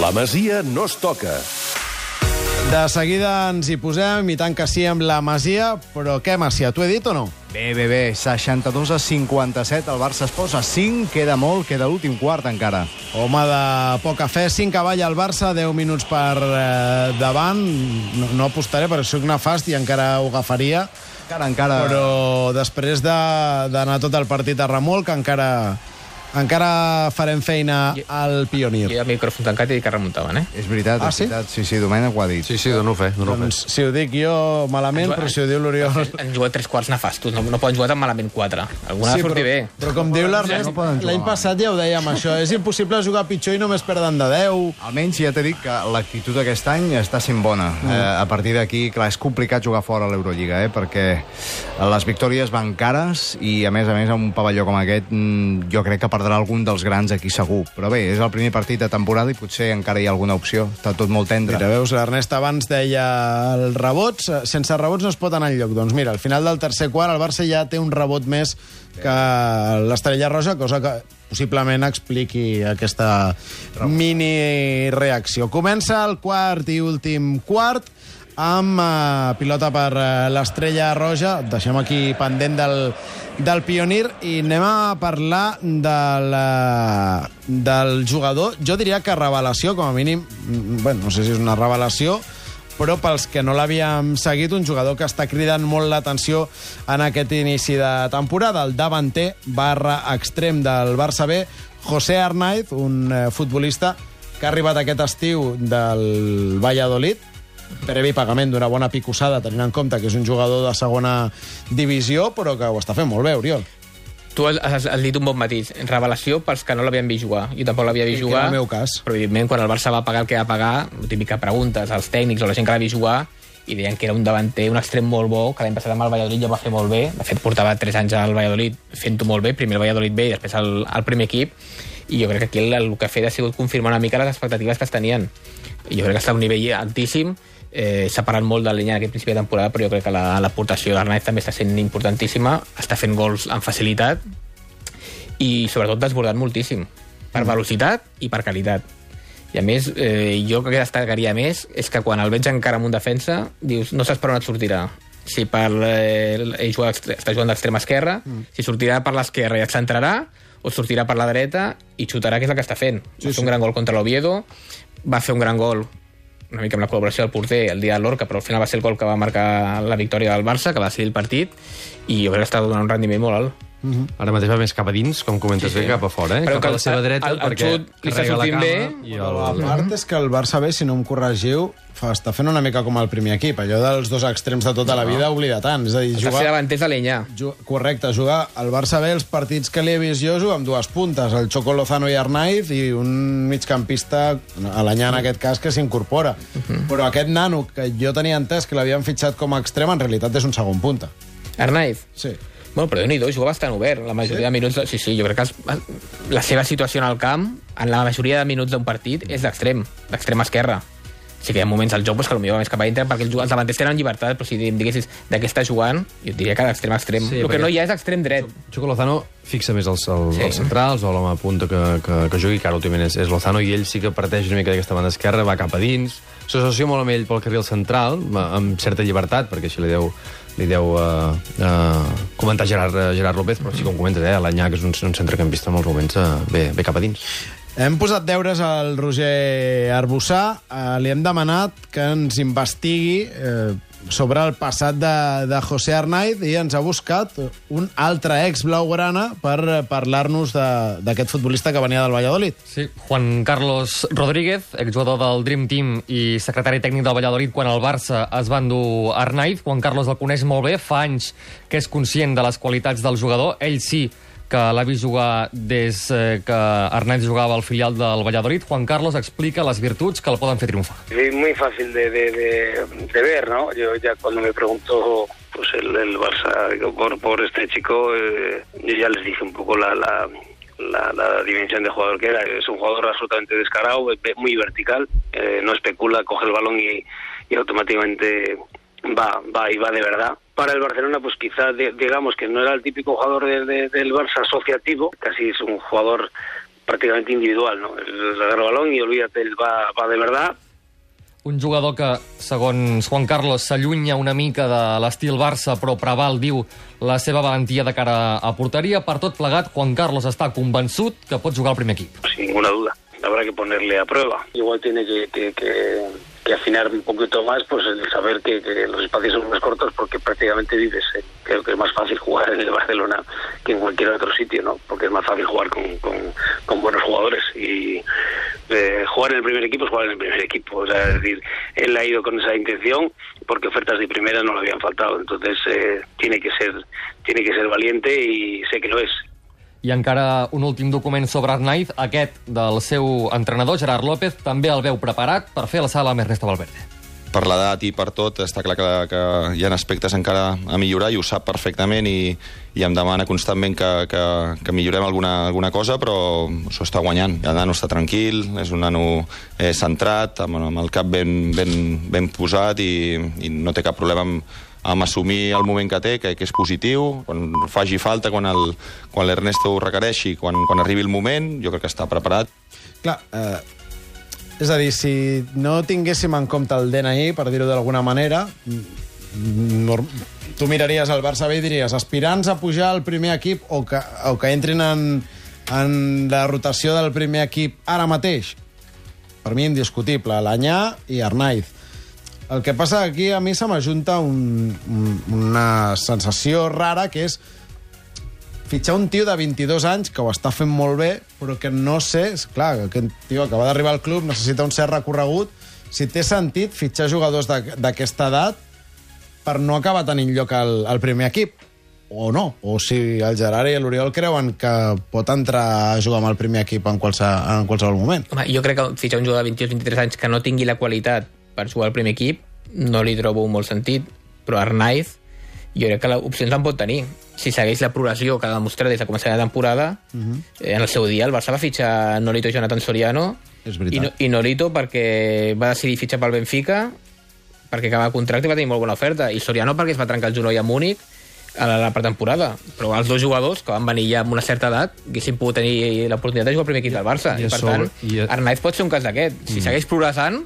La Masia no es toca. De seguida ens hi posem, i tant que sí, amb la Masia. Però què, Masia, t'ho he dit o no? Bé, bé, bé, 62 a 57, el Barça es posa 5, queda molt, queda l'últim quart encara. Home de poca fe, 5 cavall al Barça, 10 minuts per eh, davant. No, no apostaré, perquè soc nefast i encara ho agafaria. Encara, encara... Però després de- d'anar tot el partit a remolc, encara, encara farem feina al Pionir. I el micròfon tancat i dic que remuntaven, eh? És veritat, Ah, és sí? veritat. Sí, sí, Domènec ho ha dit. Sí, sí, dono fe, dono fe. Doncs, si ho dic jo malament, però si ho diu l'Oriol... Han jugat tres quarts nefastos, no, no poden jugar tan malament quatre. Alguna sí, però, sortir bé. però com diu l'Ernest, no l'any passat ja ho dèiem, això. És impossible jugar pitjor i només perden de 10. Almenys ja t'he dit que l'actitud aquest any està sent bona. Mm. Eh, a partir d'aquí, clar, és complicat jugar fora a l'Eurolliga, eh, perquè les victòries van cares i, a més a més, en un pavelló com aquest, mm, jo crec que perdrà algun dels grans aquí segur. Però bé, és el primer partit de temporada i potser encara hi ha alguna opció. Està tot molt tendre. Mira, veus, l'Ernest abans deia els rebots, sense rebots no es pot anar enlloc. Doncs mira, al final del tercer quart el Barça ja té un rebot més que l'Estrella Roja, cosa que possiblement expliqui aquesta mini reacció. Comença el quart i últim quart amb eh, pilota per eh, l'Estrella Roja. Deixem aquí pendent del, del Pionir i anem a parlar del, eh, del jugador. Jo diria que revelació, com a mínim, mm, bueno, no sé si és una revelació, però pels que no l'havíem seguit, un jugador que està cridant molt l'atenció en aquest inici de temporada, el davanter barra extrem del Barça B, José Arnaiz, un eh, futbolista que ha arribat aquest estiu del Valladolid, previ pagament d'una bona picossada, tenint en compte que és un jugador de segona divisió, però que ho està fent molt bé, Oriol. Tu has, has, has dit un bon matís. Revelació pels que no l'havien vist jugar. Jo tampoc l'havia vist jugar. era el meu cas. Però, evidentment, quan el Barça va pagar el que va pagar, típica preguntes als tècnics o la gent que l'ha vist jugar, i deien que era un davanter, un extrem molt bo, que l'any passat amb el Valladolid ja va fer molt bé. De fet, portava 3 anys al Valladolid fent-ho molt bé, primer el Valladolid B i després el, el primer equip, i jo crec que aquí el, el que ha fet ha sigut confirmar una mica les expectatives que es tenien. I jo crec que està a un nivell altíssim, eh, s'ha parat molt de l'enya en aquest principi de temporada, però jo crec que la- l'aportació d'Arnaiz també està sent importantíssima, està fent gols amb facilitat, i sobretot desbordat moltíssim. Per velocitat i per qualitat. I a més, eh, jo que destacaria més és que quan el veig encara amb un defensa dius, no saps per on et sortirà. Si per, eh, ell juga, està jugant d'extrema esquerra mm. si sortirà per l'esquerra i et centrarà o sortirà per la dreta i xutarà, que és el que està fent. Sí, va fer un gran gol contra l'Oviedo va fer un gran gol una mica amb la col·laboració del porter el dia de l'Orca, però al final va ser el gol que va marcar la victòria del Barça, que va ser el partit i jo crec que està donant un rendiment molt alt Ara mateix va més cap a dins, com comentes Sí, bé, sí. cap a fora, eh? Però cap a la seva el- dreta, el- el perquè xut li està la sortint bé. I el... part és que el Barça B, si no em corregiu, fa, està fent una mica com el primer equip. Allò dels dos extrems de tota la vida oblida tant. És a dir, Està jugar... ser davanters de l'Enya. Ju- Correcte, jugar al Barça B els partits que li he vist jo juga amb dues puntes, el Choco Lozano i Arnaiz i un migcampista, a l'any en aquest cas, que s'incorpora. Però aquest nano, que jo tenia entès que l'havien fitxat com a extrem, en realitat és un segon punta. Arnaiz. Sí. Bueno, però déu nhi juga bastant obert. La majoria sí? de minuts... Sí, sí, jo crec que es, la seva situació en el camp, en la majoria de minuts d'un partit, és d'extrem, d'extrem esquerra. Sí que hi ha moments al joc pues, que potser va més cap a dintre perquè els, davanters tenen llibertat, però si em diguessis de què està jugant, jo diria que d'extrem a extrem. Sí, el que no hi ha és extrem dret. Choco Lozano fixa més els, els, Sí. els centrals o l'home a punta que, que, que jugui, que ara últimament és, és Lozano, i ell sí que parteix una mica d'aquesta banda esquerra, va cap a dins, s'associa molt amb ell pel carril central, amb certa llibertat, perquè així li deu, li deu uh, uh, comentar Gerard, uh, Gerard López, però sí com comentes, eh, l'Anyà, que és un, un centrecampista en molts moments, uh, ve, ve cap a dins. Hem posat deures al Roger Arbussà. Eh, li hem demanat que ens investigui eh, sobre el passat de, de José Arnaiz i ens ha buscat un altre ex blaugrana per eh, parlar-nos d'aquest futbolista que venia del Valladolid. Sí, Juan Carlos Rodríguez, exjugador del Dream Team i secretari tècnic del Valladolid quan el Barça es va endur Arnaiz. Juan Carlos el coneix molt bé, fa anys que és conscient de les qualitats del jugador. Ell sí que l'ha vist jugar des eh, que Arnaiz jugava al filial del Valladolid. Juan Carlos explica les virtuts que el poden fer triomfar. Es muy fácil de, de, de, de ver, ¿no? Yo ya cuando me preguntó pues el, el Barça por, por este chico, eh, yo ya les dije un poco la, la, la, la dimensión de jugador que era. Es un jugador absolutamente descarado, muy vertical, eh, no especula, coge el balón y, y automáticamente va, va y va de verdad. Para el Barcelona, pues quizá di- digamos que no era el típico jugador de- de- del Barça asociativo, casi es un jugador prácticamente individual, ¿no? El agarra el balón y olvídate, él va, va de verdad. Un jugador que, segons Juan Carlos, s'allunya una mica de l'estil Barça, però preval, diu, la seva valentia de cara a porteria. Per tot plegat, Juan Carlos està convençut que pot jugar al primer equip. sin ninguna duda. Habrá que ponerle a prueba. Igual tiene que, que- que- que afinar un poquito más, pues el saber que, los espacios son más cortos porque prácticamente vives. Creo que es más fácil jugar en el Barcelona que en cualquier otro sitio, ¿no? Porque es más fácil jugar con, con- con buenos jugadores y eh, jugar en el primer equipo es jugar en el primer equipo. O sea, es decir, él ha ido con esa intención porque ofertas de primera no le habían faltado. Entonces eh, tiene que ser tiene que ser valiente y sé que lo es. I encara un últim document sobre Arnaiz, aquest del seu entrenador, Gerard López, també el veu preparat per fer la sala amb Ernesto Valverde. per l'edat i per tot, està clar que, que hi ha aspectes encara a millorar i ho sap perfectament i, i em demana constantment que, que, que millorem alguna, alguna cosa, però s'ho està guanyant. El nano està tranquil, és un nano eh, centrat, amb, amb el cap ben, ben, ben posat i, i no té cap problema amb, amb assumir el moment que té, que, que és positiu, quan faci falta, quan l'Ernesto ho requereixi, quan, quan arribi el moment, jo crec que està preparat. Clar, eh, és a dir, si no tinguéssim en compte el DNI, per dir-ho d'alguna manera, mm, tu miraries el Barça B i diries aspirants a pujar al primer equip o que, o que entrin en, en la rotació del primer equip ara mateix. Per mi, indiscutible, L'Anyà i Arnaiz. El que passa aquí, a mi se m'ajunta un, un, una sensació rara, que és fitxar un tio de 22 anys que ho està fent molt bé, però que no sé... és Clar, aquest tio acaba d'arribar al club, necessita un cert recorregut. Si té sentit fitxar jugadors d'aquesta edat per no acabar tenint lloc al, al primer equip, o no. O si el Gerard i l'Oriol creuen que pot entrar a jugar amb el primer equip en, qualsevol, en qualsevol moment. Home, jo crec que fitxar un jugador de 22-23 anys que no tingui la qualitat per jugar al primer equip no li trobo molt sentit, però Arnaiz jo crec que opcions en pot tenir. Si segueix la progressió que ha demostrat des de començar la temporada, uh -huh. eh, en el seu dia el Barça va fitxar Nolito i Jonathan Soriano És veritat. i, no, i Nolito perquè va decidir fitxar pel Benfica perquè acabava contracte i va tenir molt bona oferta i Soriano perquè es va trencar el genoll a Múnich a la, la pretemporada, però els dos jugadors que van venir ja amb una certa edat haguessin pogut tenir l'oportunitat de jugar al primer equip del Barça I i, per sobre- tant, i Arnaiz pot ser un cas d'aquest. Si segueix progressant,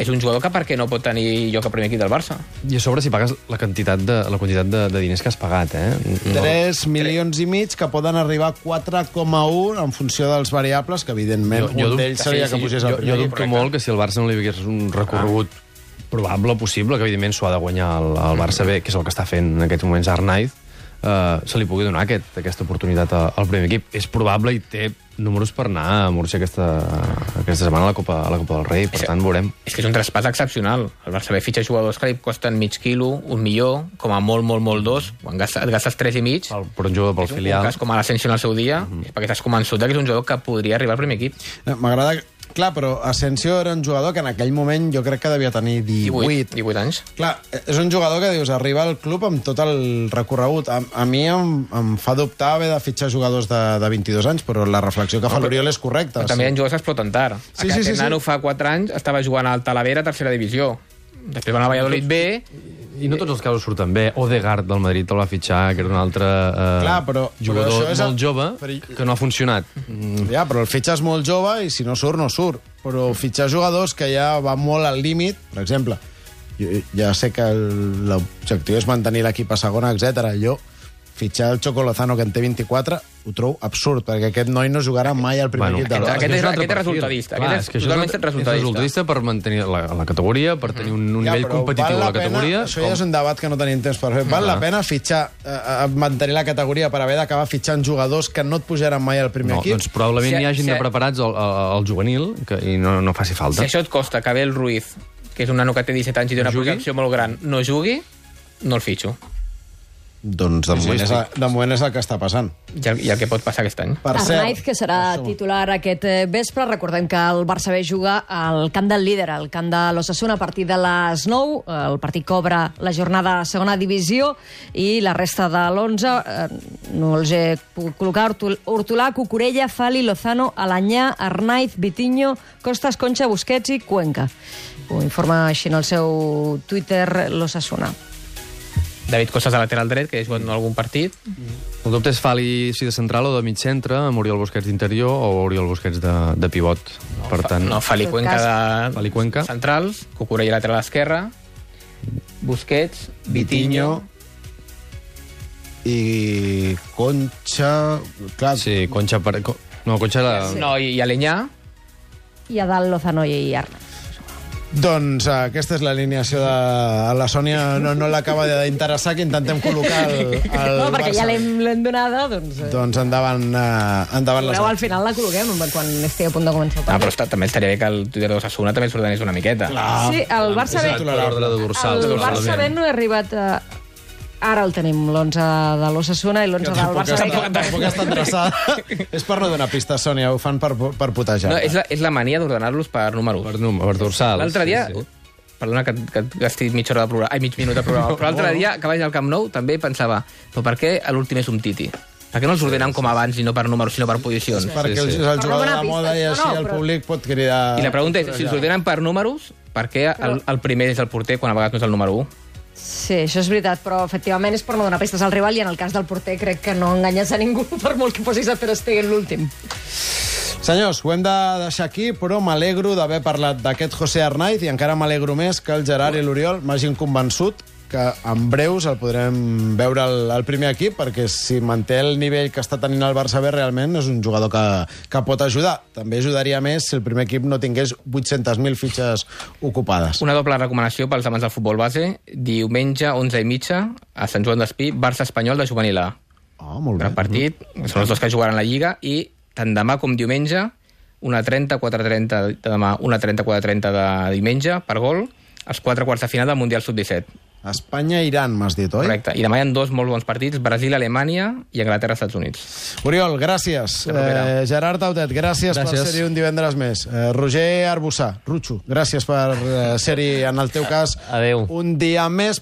és un jugador que per què no pot tenir lloc al primer equip del Barça? I a sobre si pagues la quantitat de, la quantitat de, de diners que has pagat, eh? No. 3 milions i mig que poden arribar a 4,1 en funció dels variables, que evidentment Jo- jo un d'ells seria sí, que sí, pugés Jo, al jo primer dubto equip. molt que si el Barça no li hagués un recorregut probable, possible, que evidentment s'ho ha de guanyar el, el Barça B, que és el que està fent en aquests moments Arnaiz, eh, se li pugui donar aquest, aquesta oportunitat a- al primer equip. És probable i té números per anar a Múrcia aquesta, aquesta setmana a la Copa, a la Copa del Rei, per Sí. tant veurem. És que és un traspàs excepcional. El Barça B fitxa jugadors que li costen mig quilo, un milió, com a molt, molt, molt dos, quan gastes, et gastes tres i mig, Pel, per un jugador pel és un filial. cas com a l'Ascensió en el seu dia, és perquè estàs convençut que és un jugador que podria arribar al primer equip. Eh, M'agrada... Clar, però Asensio era un jugador que en aquell moment jo crec que devia tenir 18. 18, 18 anys. Clar, és un jugador que dius, arriba al club amb tot el recorregut. A, a mi em, em fa dubtar haver de fitxar jugadors de, de 22 anys, però la reflexió que fa l'Oriol és correcta. Però també hi ha jugadors que exploten tard. Sí, Aquest sí, sí, sí. nano fa 4 anys estava jugant al Talavera, tercera divisió. Després va anar a Valladolid B, I no tots els casos surten bé. Odegaard del Madrid el va fitxar, que era un altre eh, Clar, però- però jugador això és molt el- jove, però- que no ha funcionat. Mm, Ja, però el fitxes molt jove i si no surt, no surt. Però fitxar jugadors que ja va molt al límit, per exemple, jo, ja sé que l'objectiu és mantenir l'equip a segona, etc. Jo, fitxar el Choco Lozano, que en té 24, ho trobo absurd, perquè aquest noi no jugarà mai al primer Bueno, equip aquest- Barça. aquest és- aquest és resultadista, Clar, aquest és que això totalment un altre- resultadista. És resultadista per mantenir la, la categoria, per tenir un, un nivell competitiu a la categoria. Pena, això ja és un debat que no tenim temps per fer. Val Ah. la pena fitxar, eh, eh, mantenir la categoria per haver d'acabar fitxant jugadors que no et pujaran mai al primer No, equip? doncs probablement Si- hi hagin si- de preparats al, juvenil que, i no, no faci si falta. això et costa que Abel Ruiz, que és un nano que té 17 anys i té una projecció molt gran, no jugui, no el fitxo. Doncs de, Sí, moment, és, de moment és el que està passant. I el, I el que pot passar aquest any. Per Arnaiz, cert, que serà titular aquest eh, vespre. Recordem que el Barça B juga al camp del líder, al camp de l'Ossassuna, a partir de les 9. El partit cobra la jornada de segona divisió i la resta de l'11 eh, no els he pogut col·locar. Hortolà, Cucurella, Fali, Lozano, Alanyà, Arnaiz, Vitiño, Costas, Concha, Busquets i Cuenca. Ho informa així en el seu Twitter l'Ossassuna. David Costas de lateral dret, que ha jugat en algun partit. El dubte és Fali si de central o de mig centre, amb Oriol Busquets d'interior o Oriol Busquets de, de pivot. per tant, No, Fali Cuenca de Fali Cuenca. centrals, Cucurella lateral esquerra, Busquets, Vitinho, I Concha... Clar, Sí, Concha... Per... No, Concha era... no, i, i Alenyà, I a dalt Lozano i Arna. Doncs uh, aquesta és l'alineació de a la Sònia, no, no l'acaba d'interessar que intentem col·locar el, el no, perquè ja Barça. l'hem l'hem donada, doncs... Eh, Doncs endavant, uh, endavant la veureu, al Sònia. final la col·loquem quan estigui a punt de començar el ah, partit. però està, també estaria bé que el Twitter d'Osasuna també s'ordenés una miqueta. Sí, el Barça B... Exacte, l'ordre de dorsal. El Barça B totalment. no he arribat a... Ara el tenim, l'11 de l'Ossassuna i l'11 del Tampoc Barça està, tampoc està endreçada. és per no donar pistes, Sònia, ho fan per, per putejar. No, és, la, és la mania d'ordenar-los per números. Per, num- per dorsal. L'altre dia... Sí, sí. Perdona que, que gasti mitja hora de programa, ai, mig minut de programa, però l'altre dia que vaig al Camp Nou també pensava, però per què l'últim és un titi? Per què no els ordenen com abans i no per números, sinó per posicions? perquè Sí, el, sí. és el jugador de moda i així no, no, el però- públic pot cridar... I la pregunta és, si els ordenen per números, per què el, el primer és el porter quan a vegades no és el número 1? Sí, això és veritat, però efectivament és per no donar pistes al rival i en el cas del porter crec que no enganyes a ningú per molt que posis a Ter Stegen l'últim. Senyors, ho hem de deixar aquí, però m'alegro d'haver parlat d'aquest José Arnaiz i encara m'alegro més que el Gerard i l'Oriol m'hagin convençut que en breus el podrem veure al, al primer equip, perquè si manté el nivell que està tenint el Barça B, realment és un jugador que, que pot ajudar. També ajudaria més si el primer equip no tingués 800.000 fitxes ocupades. Una doble recomanació pels amants del futbol base. Diumenge, 11 i mitja, a Sant Joan d'Espí, Barça-Espanyol de Juvenil A. Oh, molt bé. Gran partit, són els dos que jugaran la Lliga, i tant demà com diumenge, una 30, 4.30 de demà, una 30, 4.30 de diumenge, per gol, els quatre quarts de final del Mundial Sub-17. Espanya-Iran, m'has dit, oi? Correcte. I demà hi ha dos molt bons partits, Brasil-Alemanya i Anglaterra-Estats Units. Oriol, gràcies. Eh, Gerard Tautet, gràcies, per Gràcies. ser-hi un divendres més. Eh, Roger Arbussà, Rucho, gràcies per eh, ser-hi, en el teu cas, Adeu. un dia més.